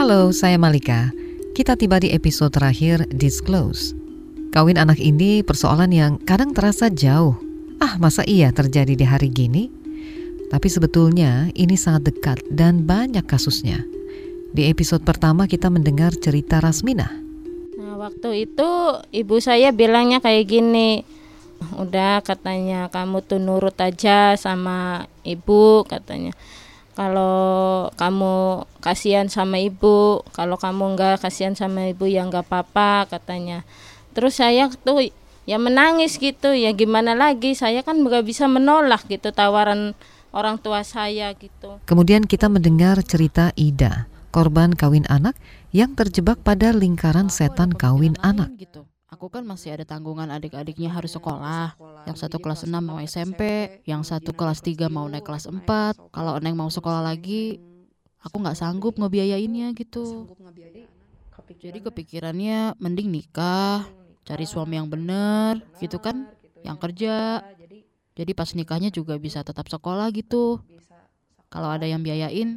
Halo, saya Malika. Kita tiba di episode terakhir Disclose. Kawin anak ini persoalan yang kadang terasa jauh. Ah, masa iya terjadi di hari gini? Tapi sebetulnya ini sangat dekat dan banyak kasusnya. Di episode pertama kita mendengar cerita Rasmina. Nah, waktu itu ibu saya bilangnya kayak gini. Udah katanya kamu tuh nurut aja sama ibu katanya kalau kamu kasihan sama ibu kalau kamu enggak kasihan sama ibu ya enggak apa-apa katanya. Terus saya tuh ya menangis gitu ya gimana lagi? Saya kan nggak bisa menolak gitu tawaran orang tua saya gitu. Kemudian kita mendengar cerita Ida korban kawin anak yang terjebak pada lingkaran setan kawin anak. Gitu Aku kan masih ada tanggungan adik-adiknya harus sekolah. Yang satu kelas 6 mau SMP, yang satu kelas 3 mau naik kelas 4. Kalau Neng mau sekolah lagi, aku nggak sanggup ngebiayainnya gitu. Jadi kepikirannya mending nikah, cari suami yang bener, gitu kan, yang kerja. Jadi pas nikahnya juga bisa tetap sekolah gitu. Kalau ada yang biayain,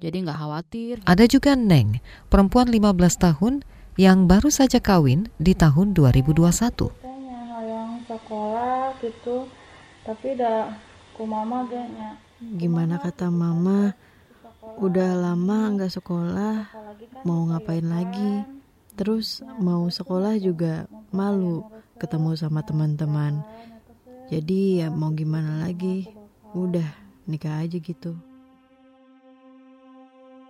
jadi nggak khawatir. Ada juga Neng, perempuan 15 tahun yang baru saja kawin di tahun 2021. yang sekolah gitu, tapi udah ku mama gaknya. Gimana kata mama, udah lama nggak sekolah, mau ngapain lagi? Terus mau sekolah juga malu ketemu sama teman-teman. Jadi ya mau gimana lagi? Udah nikah aja gitu.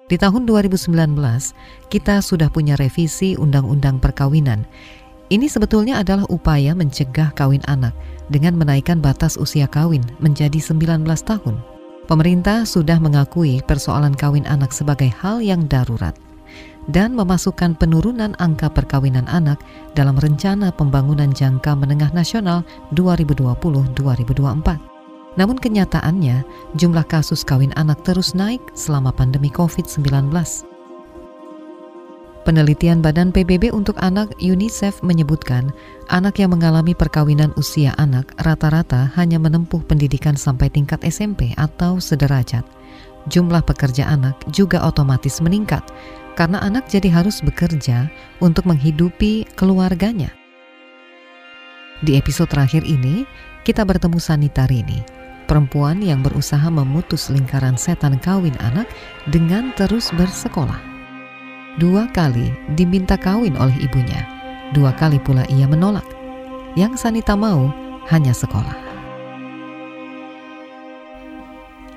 Di tahun 2019, kita sudah punya revisi Undang-Undang Perkawinan. Ini sebetulnya adalah upaya mencegah kawin anak dengan menaikkan batas usia kawin menjadi 19 tahun. Pemerintah sudah mengakui persoalan kawin anak sebagai hal yang darurat dan memasukkan penurunan angka perkawinan anak dalam rencana pembangunan jangka menengah nasional 2020-2024. Namun kenyataannya, jumlah kasus kawin anak terus naik selama pandemi COVID-19. Penelitian Badan PBB untuk Anak UNICEF menyebutkan, anak yang mengalami perkawinan usia anak rata-rata hanya menempuh pendidikan sampai tingkat SMP atau sederajat. Jumlah pekerja anak juga otomatis meningkat karena anak jadi harus bekerja untuk menghidupi keluarganya. Di episode terakhir ini, kita bertemu Sanita Rini, perempuan yang berusaha memutus lingkaran setan kawin anak dengan terus bersekolah. Dua kali diminta kawin oleh ibunya, dua kali pula ia menolak. Yang Sanita mau hanya sekolah.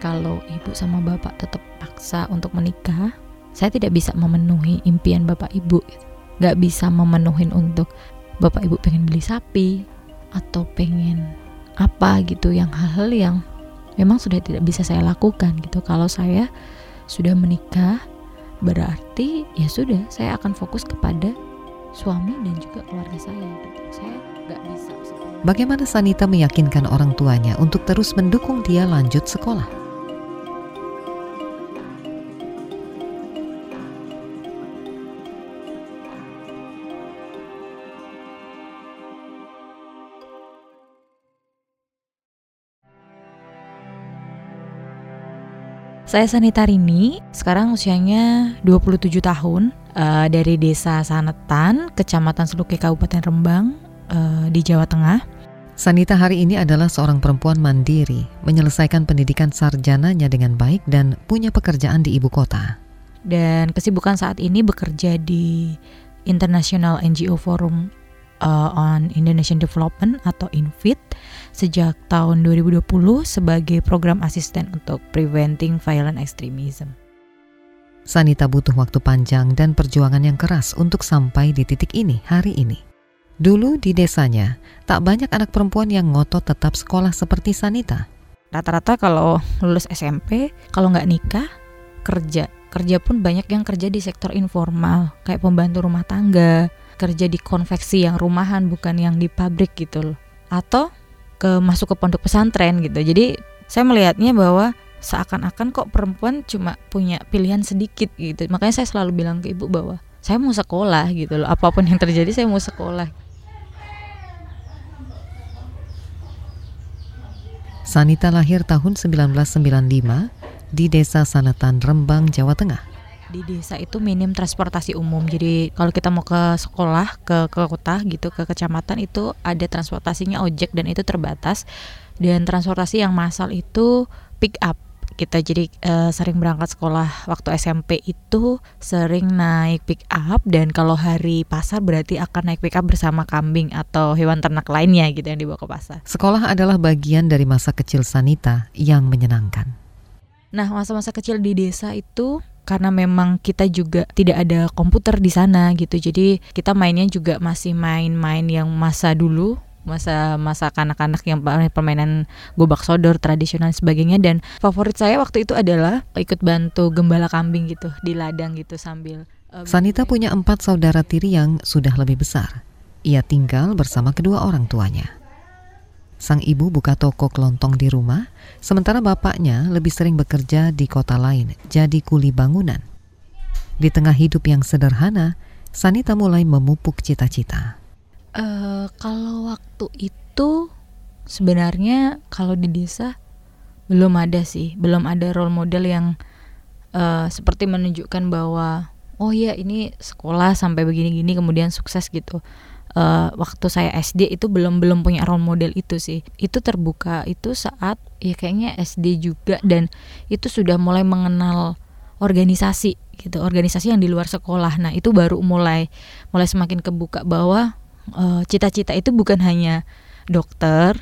Kalau ibu sama bapak tetap paksa untuk menikah, saya tidak bisa memenuhi impian bapak ibu. Gak bisa memenuhi untuk bapak ibu pengen beli sapi atau pengen apa gitu yang hal-hal yang memang sudah tidak bisa saya lakukan gitu. Kalau saya sudah menikah berarti ya sudah saya akan fokus kepada suami dan juga keluarga saya gitu. Saya nggak bisa Bagaimana Sanita meyakinkan orang tuanya untuk terus mendukung dia lanjut sekolah? Saya Sanita Rini, sekarang usianya 27 tahun, uh, dari desa Sanetan, Kecamatan Seluke, Kabupaten Rembang, uh, di Jawa Tengah. Sanita hari ini adalah seorang perempuan mandiri, menyelesaikan pendidikan sarjananya dengan baik dan punya pekerjaan di ibu kota. Dan kesibukan saat ini bekerja di International NGO Forum uh, on Indonesian Development atau INFIT sejak tahun 2020 sebagai program asisten untuk preventing violent extremism. Sanita butuh waktu panjang dan perjuangan yang keras untuk sampai di titik ini hari ini. Dulu di desanya, tak banyak anak perempuan yang ngotot tetap sekolah seperti Sanita. Rata-rata kalau lulus SMP, kalau nggak nikah, kerja. Kerja pun banyak yang kerja di sektor informal, kayak pembantu rumah tangga, kerja di konveksi yang rumahan bukan yang di pabrik gitu loh atau ke masuk ke pondok pesantren gitu. Jadi saya melihatnya bahwa seakan-akan kok perempuan cuma punya pilihan sedikit gitu. Makanya saya selalu bilang ke ibu bahwa saya mau sekolah gitu loh. Apa pun yang terjadi saya mau sekolah. Sanita lahir tahun 1995 di Desa Sanatan, Rembang, Jawa Tengah. Di desa itu minim transportasi umum. Jadi kalau kita mau ke sekolah, ke ke kota gitu, ke kecamatan itu ada transportasinya ojek dan itu terbatas. Dan transportasi yang massal itu pick up kita jadi uh, sering berangkat sekolah waktu SMP itu sering naik pick up dan kalau hari pasar berarti akan naik pick up bersama kambing atau hewan ternak lainnya gitu yang dibawa ke pasar. Sekolah adalah bagian dari masa kecil Sanita yang menyenangkan. Nah, masa-masa kecil di desa itu karena memang kita juga tidak ada komputer di sana gitu. Jadi kita mainnya juga masih main-main yang masa dulu masa masa kanak-kanak yang permainan gobak sodor tradisional sebagainya dan favorit saya waktu itu adalah ikut bantu gembala kambing gitu di ladang gitu sambil uh, Sanita punya empat saudara tiri yang sudah lebih besar. Ia tinggal bersama kedua orang tuanya. Sang ibu buka toko kelontong di rumah, sementara bapaknya lebih sering bekerja di kota lain, jadi kuli bangunan. Di tengah hidup yang sederhana, Sanita mulai memupuk cita-cita. Uh, kalau waktu itu sebenarnya kalau di desa belum ada sih, belum ada role model yang uh, seperti menunjukkan bahwa oh ya ini sekolah sampai begini-gini kemudian sukses gitu. Uh, waktu saya SD itu belum belum punya role model itu sih. Itu terbuka itu saat ya kayaknya SD juga dan itu sudah mulai mengenal organisasi gitu, organisasi yang di luar sekolah. Nah, itu baru mulai mulai semakin kebuka bahwa Eh, cita-cita uh, itu bukan hanya dokter,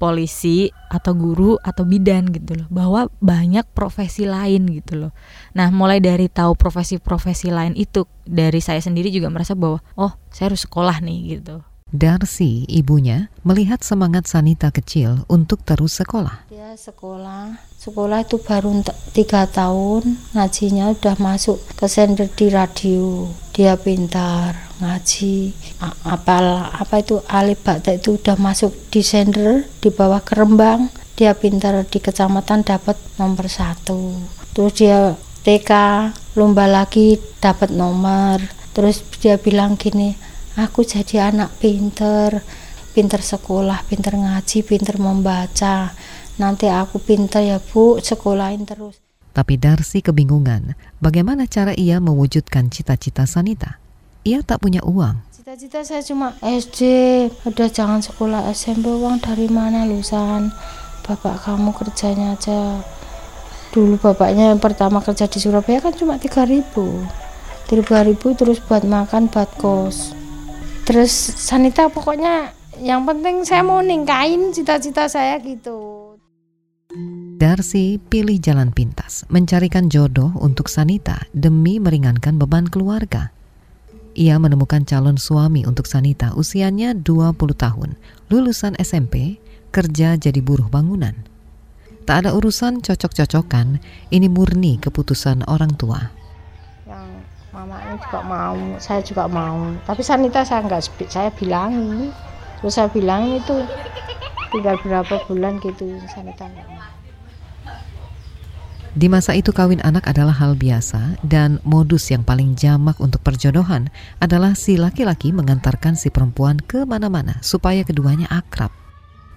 polisi atau guru atau bidan gitu loh bahwa banyak profesi lain gitu loh nah mulai dari tahu profesi-profesi lain itu dari saya sendiri juga merasa bahwa oh saya harus sekolah nih gitu Darsi, ibunya, melihat semangat Sanita kecil untuk terus sekolah. Sekolah, sekolah itu baru tiga tahun, ngajinya udah masuk ke sender di radio. Dia pintar, ngaji, apal apa itu alif bakta itu udah masuk di sender di bawah kerembang. Dia pintar di kecamatan dapat nomor satu. Terus dia TK lomba lagi dapat nomor. Terus dia bilang gini, aku jadi anak pinter pinter sekolah pinter ngaji pinter membaca nanti aku pinter ya bu. Sekolahin terus. Tapi Darsi kebingungan bagaimana cara ia mewujudkan cita-cita Sanita? Ia tak punya uang. Cita-cita saya cuma SD udah jangan sekolah SMP uang dari mana lusan? Bapak kamu kerjanya aja. Dulu bapaknya yang pertama kerja di Surabaya kan cuma 3000 3000 terus buat makan buat kos. Terus Sanita pokoknya yang penting saya mau ningkain cita-cita saya gitu Darsi pilih jalan pintas, mencarikan jodoh untuk Sanita demi meringankan beban keluarga. Ia menemukan calon suami untuk Sanita usianya 20 tahun, lulusan SMP, kerja jadi buruh bangunan. Tak ada urusan cocok-cocokan, ini murni keputusan orang tua mamanya juga mau saya juga mau tapi sanita saya nggak saya bilang terus saya bilang itu tinggal berapa bulan gitu sanita di masa itu kawin anak adalah hal biasa dan modus yang paling jamak untuk perjodohan adalah si laki-laki mengantarkan si perempuan ke mana-mana supaya keduanya akrab.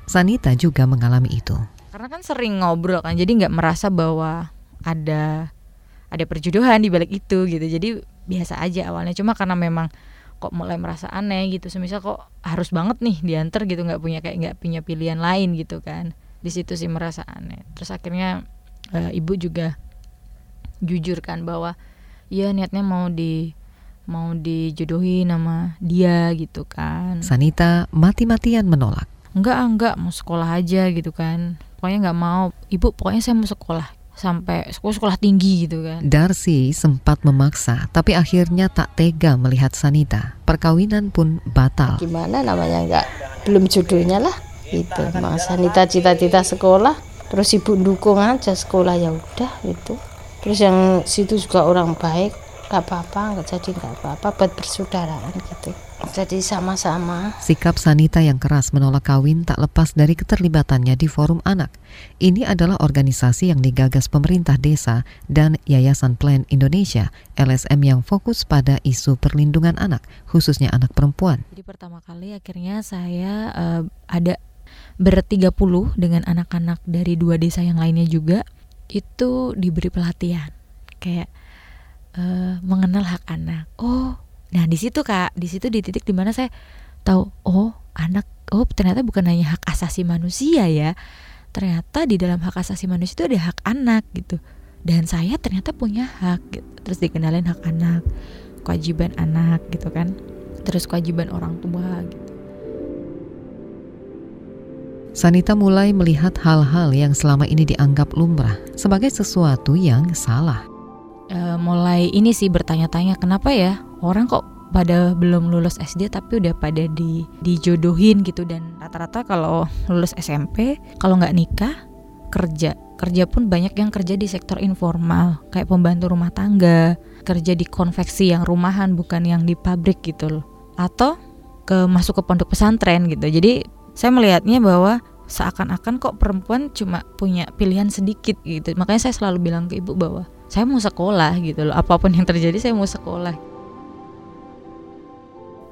Sanita juga mengalami itu. Karena kan sering ngobrol kan, jadi nggak merasa bahwa ada ada perjodohan di balik itu gitu. Jadi biasa aja awalnya cuma karena memang kok mulai merasa aneh gitu semisal kok harus banget nih diantar gitu nggak punya kayak nggak punya pilihan lain gitu kan di situ sih merasa aneh terus akhirnya uh, ibu juga jujur kan bahwa ya niatnya mau di mau dijodohi nama dia gitu kan Sanita mati-matian menolak enggak enggak mau sekolah aja gitu kan pokoknya nggak mau ibu pokoknya saya mau sekolah sampai sekolah sekolah tinggi gitu kan. Darcy sempat memaksa, tapi akhirnya tak tega melihat Sanita. Perkawinan pun batal. Gimana namanya nggak belum jodohnya lah itu. Mas Sanita cita-cita sekolah, terus ibu dukung aja sekolah ya udah itu. Terus yang situ juga orang baik, nggak apa-apa, nggak jadi nggak apa-apa buat persaudaraan gitu. Jadi sama-sama. Sikap Sanita yang keras menolak kawin tak lepas dari keterlibatannya di Forum Anak. Ini adalah organisasi yang digagas pemerintah desa dan Yayasan Plan Indonesia LSM yang fokus pada isu perlindungan anak, khususnya anak perempuan. Jadi pertama kali akhirnya saya uh, ada bertiga puluh dengan anak-anak dari dua desa yang lainnya juga itu diberi pelatihan kayak uh, mengenal hak anak. Oh, nah di situ kak, di situ di titik di mana saya tahu, oh anak, oh ternyata bukan hanya hak asasi manusia ya, ternyata di dalam hak asasi manusia itu ada hak anak gitu. Dan saya ternyata punya hak, gitu. terus dikenalin hak anak, kewajiban anak gitu kan, terus kewajiban orang tua gitu. Sanita mulai melihat hal-hal yang selama ini dianggap lumrah sebagai sesuatu yang salah. Uh, mulai ini sih bertanya-tanya kenapa ya? Orang kok pada belum lulus SD tapi udah pada di dijodohin gitu dan rata-rata kalau lulus SMP kalau nggak nikah kerja. Kerja pun banyak yang kerja di sektor informal kayak pembantu rumah tangga kerja di konveksi yang rumahan bukan yang di pabrik gitu loh. Atau ke masuk ke pondok pesantren gitu. Jadi saya melihatnya bahwa seakan-akan kok perempuan cuma punya pilihan sedikit gitu. Makanya saya selalu bilang ke ibu bahwa saya mau sekolah gitu loh. Apa pun yang terjadi saya mau sekolah.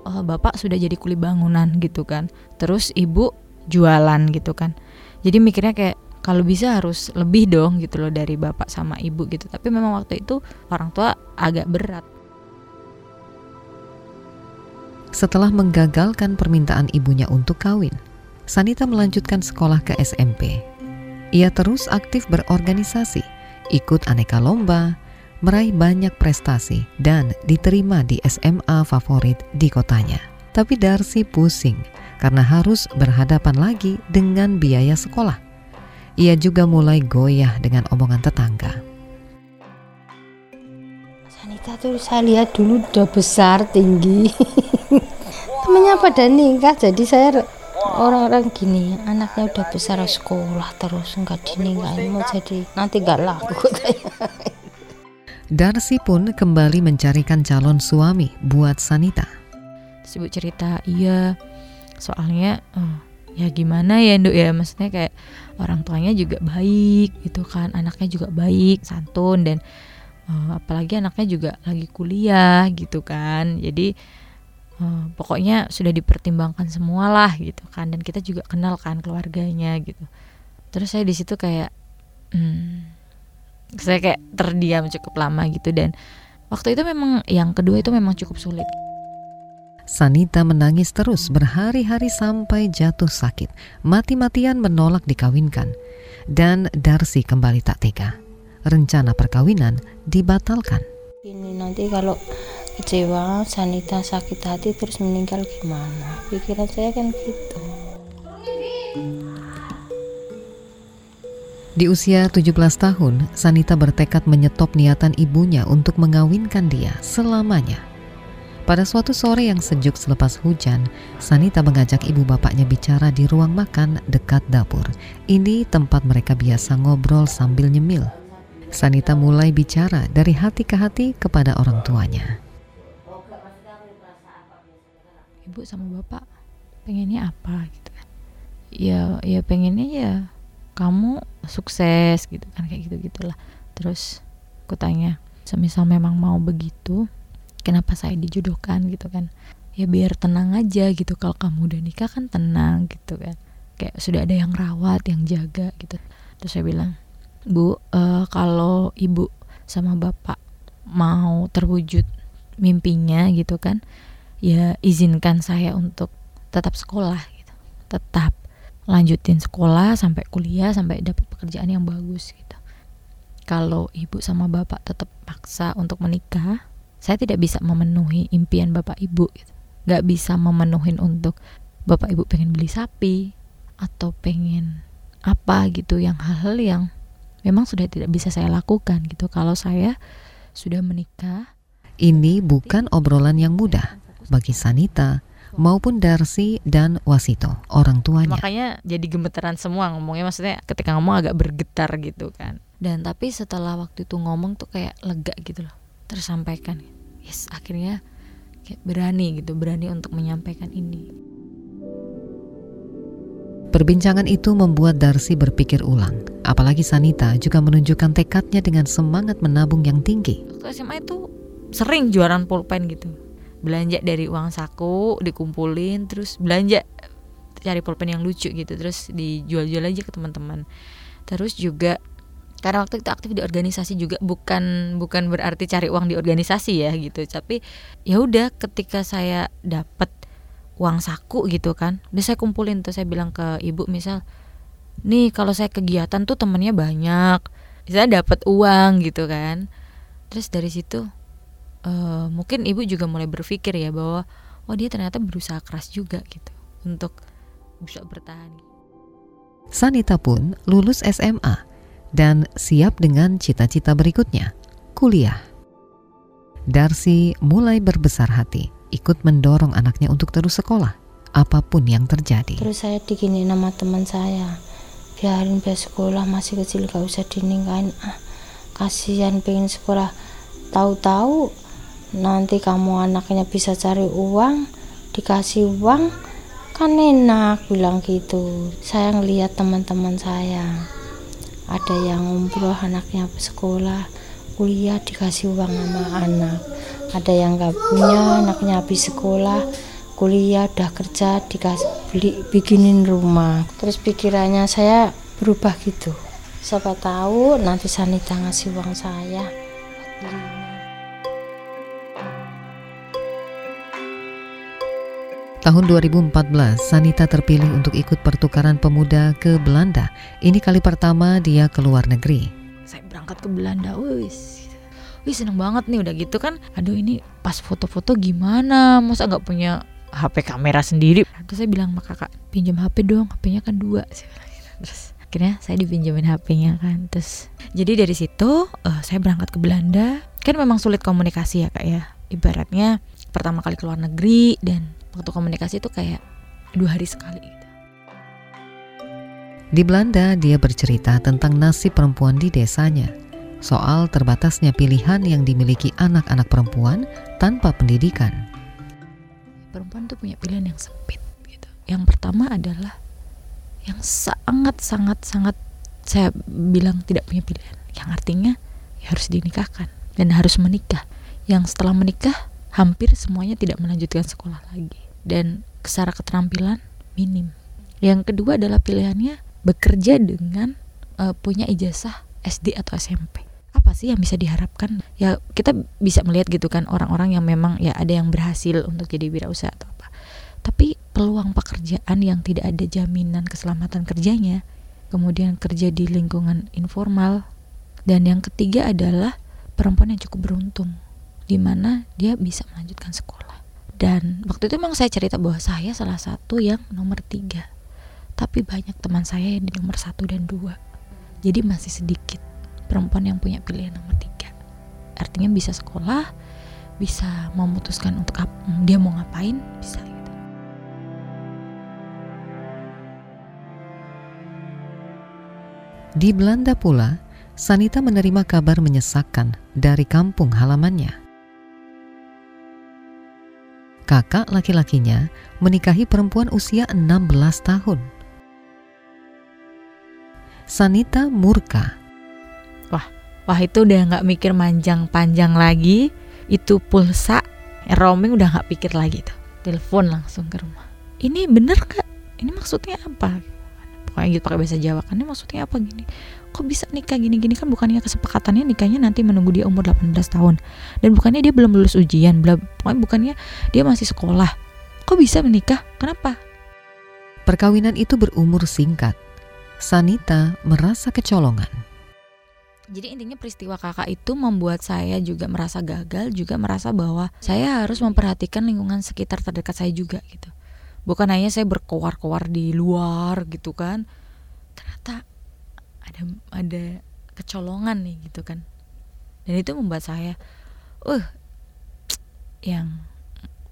Oh bapak sudah jadi kuli bangunan gitu kan. Terus ibu jualan gitu kan. Jadi mikirnya kayak kalau bisa harus lebih dong gitu loh dari bapak sama ibu gitu. Tapi memang waktu itu orang tua agak berat. Setelah menggagalkan permintaan ibunya untuk kawin Sanita melanjutkan sekolah ke SMP ia terus aktif berorganisasi ikut aneka lomba, meraih banyak prestasi, dan diterima di SMA favorit di kotanya. Tapi Darcy pusing karena harus berhadapan lagi dengan biaya sekolah. Ia juga mulai goyah dengan omongan tetangga. Sanita tuh saya lihat dulu udah besar tinggi. Temennya pada nikah jadi saya orang-orang gini anaknya udah besar sekolah terus nggak dinikahin mau jadi nanti nggak laku. Darsi pun kembali mencarikan calon suami buat Sanita. Sibuk cerita, iya. Soalnya oh, ya gimana ya Nduk ya? Maksudnya kayak orang tuanya juga baik gitu kan anaknya juga baik santun dan uh, apalagi anaknya juga lagi kuliah gitu kan. Jadi uh, pokoknya sudah dipertimbangkan semua lah gitu kan. Dan kita juga kenal kan keluarganya gitu. Terus saya di situ kayak hmm, saya kayak terdiam cukup lama gitu. Dan waktu itu memang yang kedua itu memang cukup sulit. Sanita menangis terus berhari-hari sampai jatuh sakit, mati-matian menolak dikawinkan, dan Darsi kembali tak tega. Rencana perkawinan dibatalkan. Ini nanti kalau kecewa Sanita sakit hati terus meninggal gimana pikiran saya kan gitu Di usia 17 tahun, Sanita bertekad menyetop niatan ibunya untuk mengawinkan dia selamanya. Pada suatu sore yang sejuk selepas hujan, Sanita mengajak ibu bapaknya bicara di ruang makan dekat dapur. Ini tempat mereka biasa ngobrol sambil nyemil. Sanita mulai bicara dari hati ke hati kepada orang tuanya ibu sama bapak pengennya apa gitu kan. Ya ya pengennya ya kamu sukses gitu kan kayak gitu gitulah terus aku tanya semisal memang mau begitu kenapa saya dijodohkan? gitu kan. Ya biar tenang aja gitu kalau kamu udah nikah kan tenang gitu kan. Kayak sudah ada yang rawat yang jaga gitu. Terus saya bilang bu uh, kalau ibu sama bapak mau terwujud mimpinya gitu kan ya izinkan saya untuk tetap sekolah gitu. Tetap lanjutin sekolah sampai kuliah sampai dapat pekerjaan yang bagus gitu. Kalau ibu sama bapak tetap paksa untuk menikah saya tidak bisa memenuhi impian bapak ibu gitu. Nggak bisa memenuhin untuk bapak ibu pengen beli sapi atau pengen apa gitu yang hal-hal yang memang sudah tidak bisa saya lakukan gitu. Kalau saya sudah menikah ini bukan obrolan yang mudah bagi Sanita maupun Darsi dan Wasito, orang tuanya. Makanya jadi gemeteran semua ngomongnya maksudnya ketika ngomong agak bergetar gitu kan. Dan tapi setelah waktu itu ngomong tuh kayak lega gitu loh, tersampaikan. Yes, akhirnya kayak berani gitu, berani untuk menyampaikan ini. Perbincangan itu membuat Darsi berpikir ulang. Apalagi Sanita juga menunjukkan tekadnya dengan semangat menabung yang tinggi. Waktu SMA itu sering jualan pulpen gitu belanja dari uang saku dikumpulin terus belanja cari pulpen yang lucu gitu terus dijual-jual aja ke teman-teman. Terus juga karena waktu itu aktif di organisasi juga bukan bukan berarti cari uang di organisasi ya gitu. Tapi ya udah ketika saya dapat uang saku gitu kan udah saya kumpulin tuh saya bilang ke ibu misal nih kalau saya kegiatan tuh temennya banyak saya dapat uang gitu kan. Terus dari situ uh, mungkin ibu juga mulai berpikir ya bahwa oh dia ternyata berusaha keras juga gitu untuk bisa bertahan Sanita pun lulus SMA dan siap dengan cita-cita berikutnya, kuliah. Darcy mulai berbesar hati, ikut mendorong anaknya untuk terus sekolah, apa pun yang terjadi. Terus saya digini nama teman saya, biarin biar sekolah masih kecil gak usah dinikahin ah kasihan pengen sekolah tahu-tahu nanti kamu anaknya bisa cari uang dikasih uang kan enak bilang gitu. Saya ngelihat teman-teman saya. Ada yang umroh anaknya sekolah kuliah dikasih uang sama anak. Ada yang nggak punya anaknya habis sekolah kuliah udah kerja dikasih beli bikinin rumah. Terus pikirannya saya berubah gitu. Siapa tahu nanti Sanita ngasih uang saya. beli Tahun 2014, Sanita terpilih untuk ikut pertukaran pemuda ke Belanda. Ini kali pertama dia ke luar negeri. Saya berangkat ke Belanda, wis. Wih seneng banget nih udah gitu kan. Aduh ini pas foto-foto gimana? Masa nggak punya HP kamera sendiri? Terus saya bilang sama kakak Pinjam HP dong HP-nya kan dua. Terus akhirnya saya dipinjemin HP-nya kan. Terus jadi dari situ uh, saya berangkat ke Belanda. Kan memang sulit komunikasi ya kak ya. Ibaratnya pertama kali keluar negeri dan waktu komunikasi itu kayak dua hari sekali gitu. Di Belanda, dia bercerita tentang nasib perempuan di desanya, soal terbatasnya pilihan yang dimiliki anak-anak perempuan tanpa pendidikan. Perempuan tuh punya pilihan yang sempit gitu. Yang pertama adalah yang sangat sangat sangat saya bilang tidak punya pilihan. Yang artinya ya harus dinikahkan dan harus menikah. Yang setelah menikah hampir semuanya tidak melanjutkan sekolah lagi dan secara keterampilan minim. Yang kedua adalah pilihannya bekerja dengan uh, punya ijazah SD atau SMP. Apa sih yang bisa diharapkan? Ya kita bisa melihat gitu kan orang-orang yang memang ya ada yang berhasil untuk jadi wirausaha atau apa. Tapi peluang pekerjaan yang tidak ada jaminan keselamatan kerjanya, kemudian kerja di lingkungan informal, dan yang ketiga adalah perempuan yang cukup beruntung di mana dia bisa melanjutkan sekolah. Dan waktu itu memang saya cerita bahwa saya salah satu yang nomor tiga. Tapi banyak teman saya yang di nomor satu dan dua. Jadi masih sedikit perempuan yang punya pilihan nomor tiga. Artinya bisa sekolah, bisa memutuskan untuk dia mau ngapain, bisa gitu. Di Belanda pula, Sanita menerima kabar menyesakkan dari kampung halamannya kakak laki-lakinya menikahi perempuan usia 16 tahun. Sanita murka. Wah, wah itu udah nggak mikir manjang panjang lagi. Itu pulsa, roaming udah nggak pikir lagi tuh. Telepon langsung ke rumah. Ini bener kak? Ini maksudnya apa? Pokoknya gitu pakai bahasa Jawa kan. Maksudnya apa gini? kok bisa nikah gini-gini? Kan bukannya kesepakatannya nikahnya nanti menunggu dia umur 18 tahun. Dan bukannya dia belum lulus ujian pokoknya bukannya dia masih sekolah. Kok bisa menikah? Kenapa? Perkawinan itu berumur singkat. Sanita merasa kecolongan. Jadi intinya peristiwa kakak itu membuat saya juga merasa gagal juga merasa bahwa saya harus memperhatikan lingkungan sekitar terdekat saya juga gitu bukan hanya saya berkoar-koar di luar gitu kan. Ternyata ada ada kecolongan nih gitu kan. Dan itu membuat saya uh yang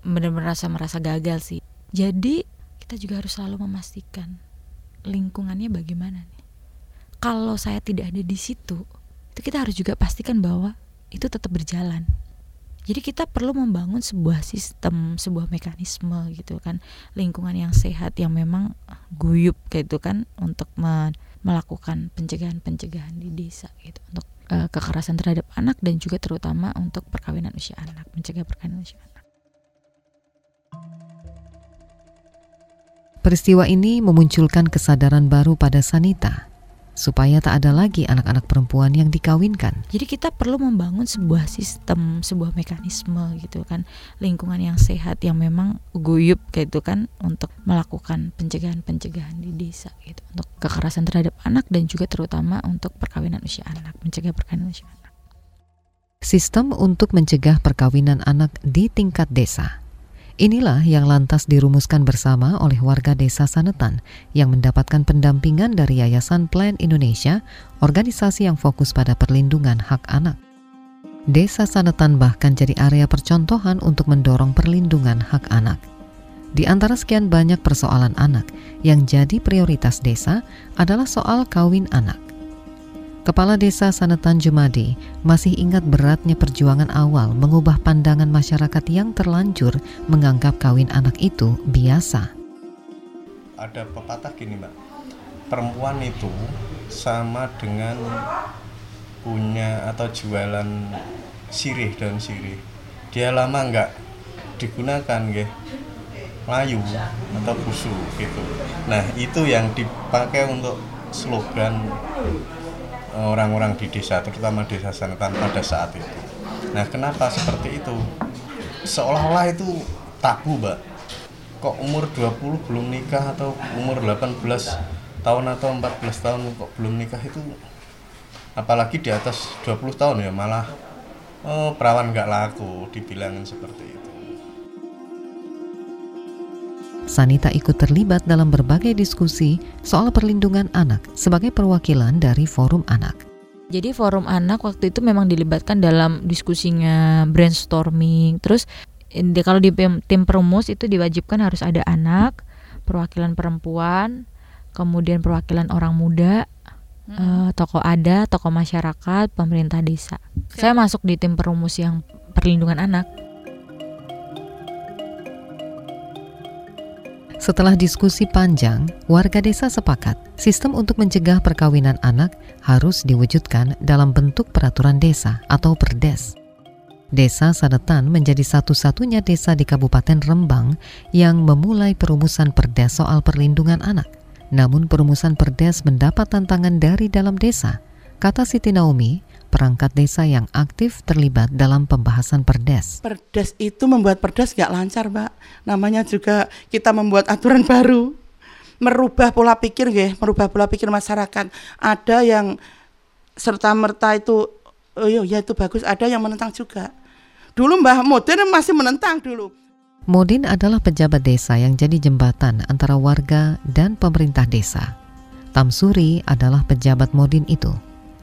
benar-benar merasa merasa gagal sih. Jadi kita juga harus selalu memastikan lingkungannya bagaimana nih. Kalau saya tidak ada di situ itu kita harus juga pastikan bahwa itu tetap berjalan jadi kita perlu membangun sebuah sistem sebuah mekanisme gitu kan lingkungan yang sehat yang memang guyup gitu kan untuk melakukan pencegahan-pencegahan di desa gitu untuk uh, kekerasan terhadap anak dan juga terutama untuk perkawinan usia anak, mencegah perkawinan usia anak. Peristiwa ini memunculkan kesadaran baru pada Sanita. Supaya tak ada lagi anak-anak perempuan yang dikawinkan. Jadi kita perlu membangun sebuah sistem, sebuah mekanisme gitu kan, lingkungan yang sehat yang memang guyup gitu kan untuk melakukan pencegahan-pencegahan di desa gitu untuk kekerasan terhadap anak dan juga terutama untuk perkawinan usia anak, mencegah perkawinan usia anak. Sistem untuk mencegah perkawinan anak di tingkat desa. Inilah yang lantas dirumuskan bersama oleh warga desa Sanetan yang mendapatkan pendampingan dari Yayasan Plan Indonesia, organisasi yang fokus pada perlindungan hak anak. Desa Sanetan bahkan jadi area percontohan untuk mendorong perlindungan hak anak. Di antara sekian banyak persoalan anak yang jadi prioritas desa adalah soal kawin anak. Kepala Desa Sanetan Jumadi masih ingat beratnya perjuangan awal mengubah pandangan masyarakat yang terlanjur menganggap kawin anak itu biasa. Ada pepatah gini mbak, perempuan itu sama dengan punya atau jualan sirih dan sirih. Dia lama nggak digunakan, gak layu atau busuk gitu. Nah itu yang dipakai untuk slogan orang-orang di desa terutama desa Sanetan pada saat itu. Nah, kenapa seperti itu? Seolah-olah itu tabu, Mbak. Kok umur 20 belum nikah atau umur 18 tahun atau 14 tahun kok belum nikah itu apalagi di atas 20 tahun ya malah oh, perawan nggak laku dibilangin seperti itu. Sanita ikut terlibat dalam berbagai diskusi soal perlindungan anak sebagai perwakilan dari Forum Anak. Jadi forum anak waktu itu memang dilibatkan dalam diskusinya brainstorming. Terus kalau di tim perumus itu diwajibkan harus ada anak, perwakilan perempuan, kemudian perwakilan orang muda, hmm. uh, tokoh ada, tokoh masyarakat, pemerintah desa. Saya masuk di tim perumus yang perlindungan anak. Setelah diskusi panjang, warga desa sepakat sistem untuk mencegah perkawinan anak harus diwujudkan dalam bentuk peraturan desa atau perdes. Desa Sadetan menjadi satu-satunya desa di Kabupaten Rembang yang memulai perumusan perdes soal perlindungan anak. Namun perumusan perdes mendapat tantangan dari dalam desa. Kata Siti Naomi, perangkat desa yang aktif terlibat dalam pembahasan perdes. Perdes itu membuat perdes gak lancar, Mbak. Namanya juga kita membuat aturan baru, merubah pola pikir, ya, merubah pola pikir masyarakat. Ada yang serta merta itu, oh iya, ya itu bagus. Ada yang menentang juga. Dulu Mbah Modin masih menentang dulu. Modin adalah pejabat desa yang jadi jembatan antara warga dan pemerintah desa. Tamsuri adalah pejabat Modin itu.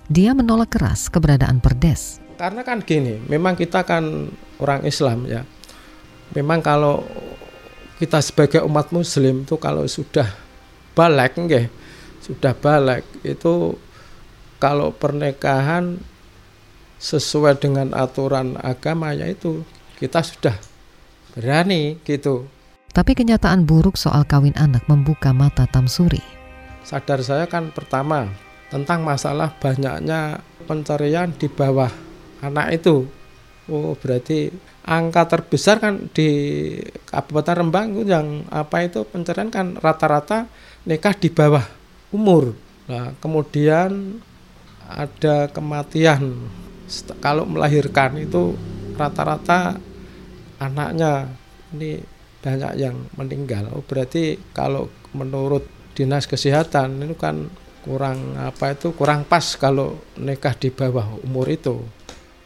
Dia menolak keras keberadaan perdes. Karena kan gini, memang kita kan orang Islam ya. Memang kalau kita sebagai umat muslim itu kalau sudah balik nggih, sudah balik itu kalau pernikahan sesuai dengan aturan agama yaitu kita sudah berani gitu. Tapi kenyataan buruk soal kawin anak membuka mata Tamsuri. Sadar saya kan pertama tentang masalah banyaknya pencarian di bawah anak itu. Oh, berarti angka terbesar kan di Kabupaten Rembang yang apa itu pencarian kan rata-rata nikah di bawah umur. Nah, kemudian ada kematian kalau melahirkan itu rata-rata anaknya ini banyak yang meninggal. Oh, berarti kalau menurut Dinas Kesehatan itu kan kurang apa itu kurang pas kalau nikah di bawah umur itu.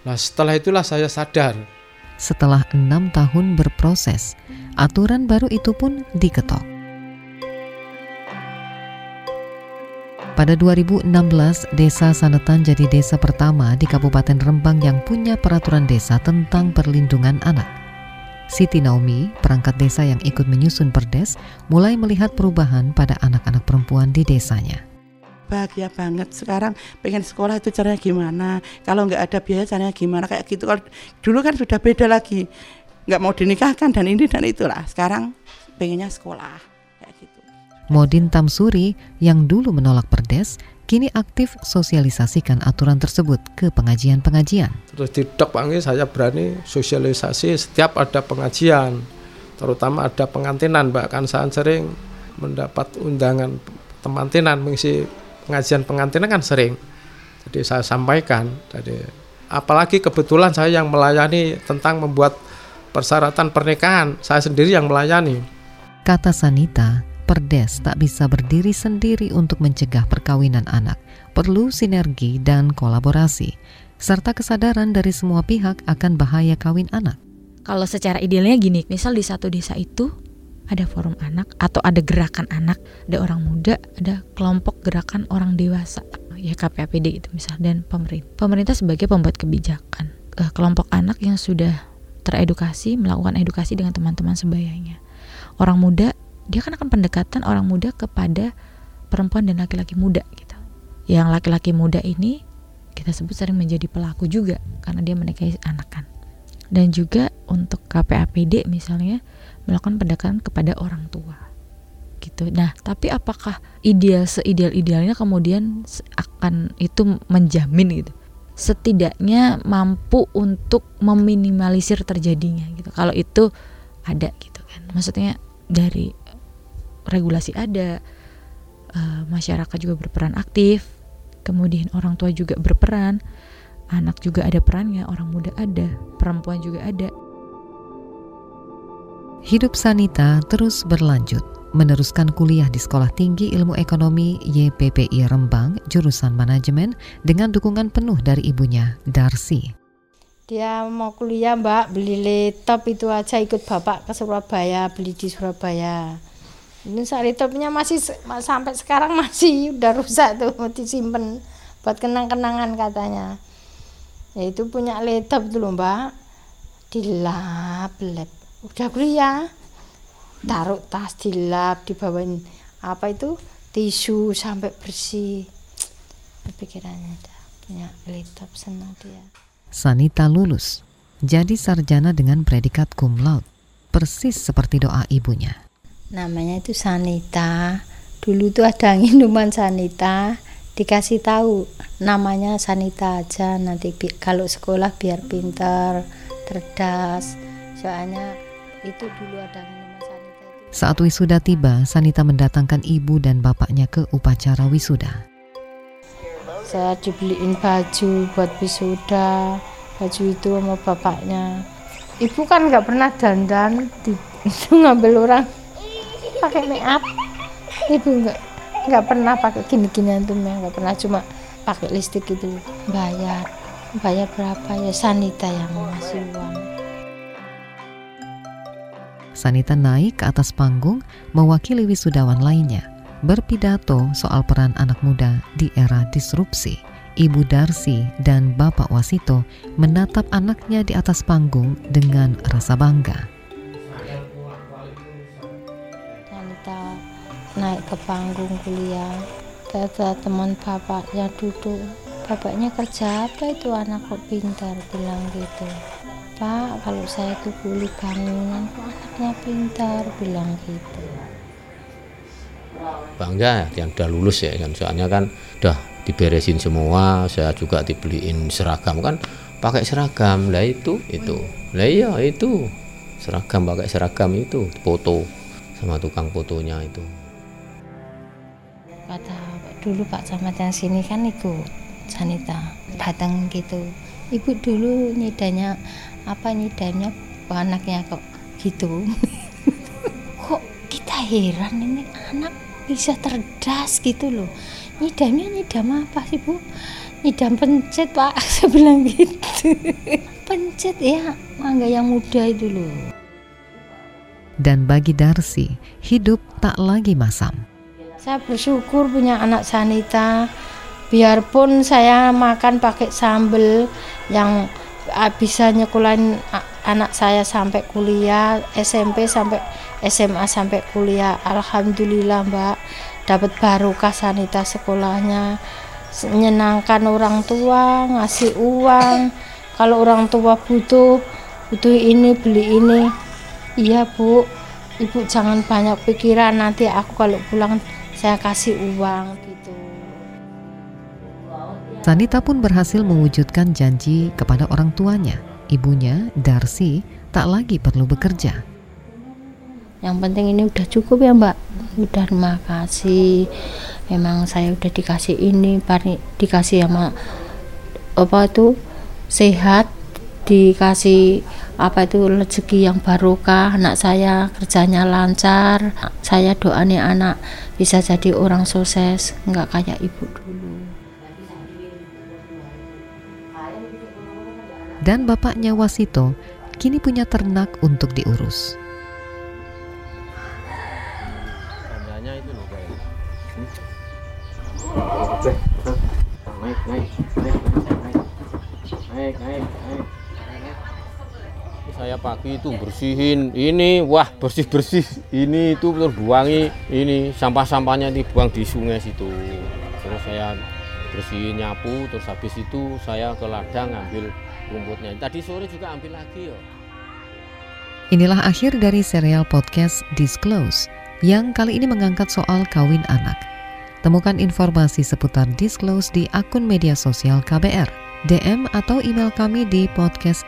Nah setelah itulah saya sadar. Setelah enam tahun berproses, aturan baru itu pun diketok. Pada 2016, Desa Sanetan jadi desa pertama di Kabupaten Rembang yang punya peraturan desa tentang perlindungan anak. Siti Naomi, perangkat desa yang ikut menyusun perdes, mulai melihat perubahan pada anak-anak perempuan di desanya bahagia banget. Sekarang pengen sekolah itu caranya gimana? Kalau nggak ada biaya caranya gimana? Kayak gitu. Kalau dulu kan sudah beda lagi. Nggak mau dinikahkan dan ini dan itulah. Sekarang pengennya sekolah. Kayak gitu. Modin Tamsuri yang dulu menolak perdes kini aktif sosialisasikan aturan tersebut ke pengajian-pengajian. Terus di panggil saya berani sosialisasi setiap ada pengajian terutama ada pengantinan bahkan saya sering mendapat undangan temantinan mengisi pengajian pengantin kan sering. Jadi saya sampaikan. Jadi apalagi kebetulan saya yang melayani tentang membuat persyaratan pernikahan, saya sendiri yang melayani. Kata Sanita, Perdes tak bisa berdiri sendiri untuk mencegah perkawinan anak. Perlu sinergi dan kolaborasi, serta kesadaran dari semua pihak akan bahaya kawin anak. Kalau secara idealnya gini, misal di satu desa itu ada forum anak atau ada gerakan anak, ada orang muda, ada kelompok gerakan orang dewasa, ya KPAPD itu misal dan pemerintah. Pemerintah sebagai pembuat kebijakan, eh, kelompok anak yang sudah teredukasi melakukan edukasi dengan teman-teman sebayanya. Orang muda dia kan akan pendekatan orang muda kepada perempuan dan laki-laki muda gitu. Yang laki-laki muda ini kita sebut sering menjadi pelaku juga karena dia menikahi anak kan. Dan juga untuk KPAPD misalnya melakukan pendekatan kepada orang tua gitu. Nah, tapi apakah ideal seideal-idealnya kemudian akan itu menjamin gitu? Setidaknya mampu untuk meminimalisir terjadinya gitu. Kalau itu ada gitu kan. Maksudnya dari regulasi ada, uh, masyarakat juga berperan aktif, kemudian orang tua juga berperan, anak juga ada perannya, orang muda ada, perempuan juga ada. Hidup Sanita terus berlanjut, meneruskan kuliah di Sekolah Tinggi Ilmu Ekonomi YPPI Rembang, jurusan manajemen dengan dukungan penuh dari ibunya, Darsi. Dia mau kuliah mbak, beli laptop itu aja ikut bapak ke Surabaya, beli di Surabaya. Ini laptopnya masih sampai sekarang masih udah rusak tuh disimpan buat kenang-kenangan katanya. Ya itu punya laptop loh mbak. Dilap lab udah kuliah taruh tas dilap dibawain apa itu? Tisu sampai bersih. Pikirannya punya laptop senang dia. Sanita lulus. Jadi sarjana dengan predikat cum laude. Persis seperti doa ibunya. Namanya itu Sanita. Dulu tuh ada minuman Sanita. Dikasih tahu namanya Sanita aja. Nanti bi kalau sekolah biar pintar cerdas. Soalnya itu dulu ada minuman Sanita itu. saat wisuda tiba Sanita mendatangkan ibu dan bapaknya ke upacara wisuda. Saya dibeliin baju buat wisuda baju itu sama bapaknya. Ibu kan nggak pernah dandan di, itu ngambil orang pakai make up ibu nggak nggak pernah pakai gini-ginian tuh nggak pernah cuma pakai listrik itu bayar bayar berapa ya? Sanita yang masih uang Sanita naik ke atas panggung mewakili wisudawan lainnya berpidato soal peran anak muda di era disrupsi. Ibu Darsi dan Bapak Wasito menatap anaknya di atas panggung dengan rasa bangga. naik ke panggung kuliah kata teman bapaknya duduk bapaknya kerja apa itu anak kok pintar bilang gitu pak kalau saya tuh kuli bangunan kok anaknya pintar bilang gitu. Bangga yang udah lulus ya kan. Soalnya kan udah diberesin semua saya juga dibeliin seragam kan. Pakai seragam lah itu itu. Lah iya itu. Seragam pakai seragam itu foto sama tukang fotonya itu. Kata dulu Pak Camat yang sini kan ikut sanita datang gitu ibu dulu nyidanya apa nyidanya anaknya kok gitu? Kok kita heran ini anak bisa terdas gitu loh. Nyidamnya nyidam apa sih bu? Nyidam pencet pak. Saya bilang gitu. Pencet ya mangga yang muda itu loh. Dan bagi Darsi hidup tak lagi masam. Saya bersyukur punya anak sanita biarpun saya makan pakai sambel yang bisa nyekolahin anak saya sampai kuliah SMP sampai SMA sampai kuliah. Alhamdulillah mbak. Dapat barokah sanita sekolahnya. Menyenangkan orang tua ngasih uang. Kalau orang tua butuh butuh ini beli ini. Iya bu. Ibu jangan banyak pikiran. Nanti aku kalau pulang saya kasih uang gitu. Sanita pun berhasil mewujudkan janji kepada orang tuanya. Ibunya, Darsi, tak lagi perlu bekerja. Yang penting ini udah cukup ya mbak. Udah terima kasih. memang saya udah dikasih ini dikasih sama apa itu sehat dikasih apa itu rezeki yang barokah anak saya kerjanya lancar saya doanya anak bisa jadi orang sukses nggak kayak ibu dulu Dan bapaknya Wasito kini punya ternak untuk diurus. Saya pagi itu bersihin ini, wah bersih bersih ini itu terus buangi ini sampah-sampahnya dibuang di sungai situ. Terus saya bersihin nyapu, terus habis itu saya ke ladang ambil rumputnya. Tadi sore juga ambil lagi ya. Inilah akhir dari serial podcast Disclose yang kali ini mengangkat soal kawin anak. Temukan informasi seputar Disclose di akun media sosial KBR, DM atau email kami di podcast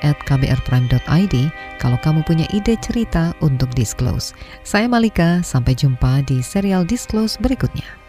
kalau kamu punya ide cerita untuk Disclose. Saya Malika, sampai jumpa di serial Disclose berikutnya.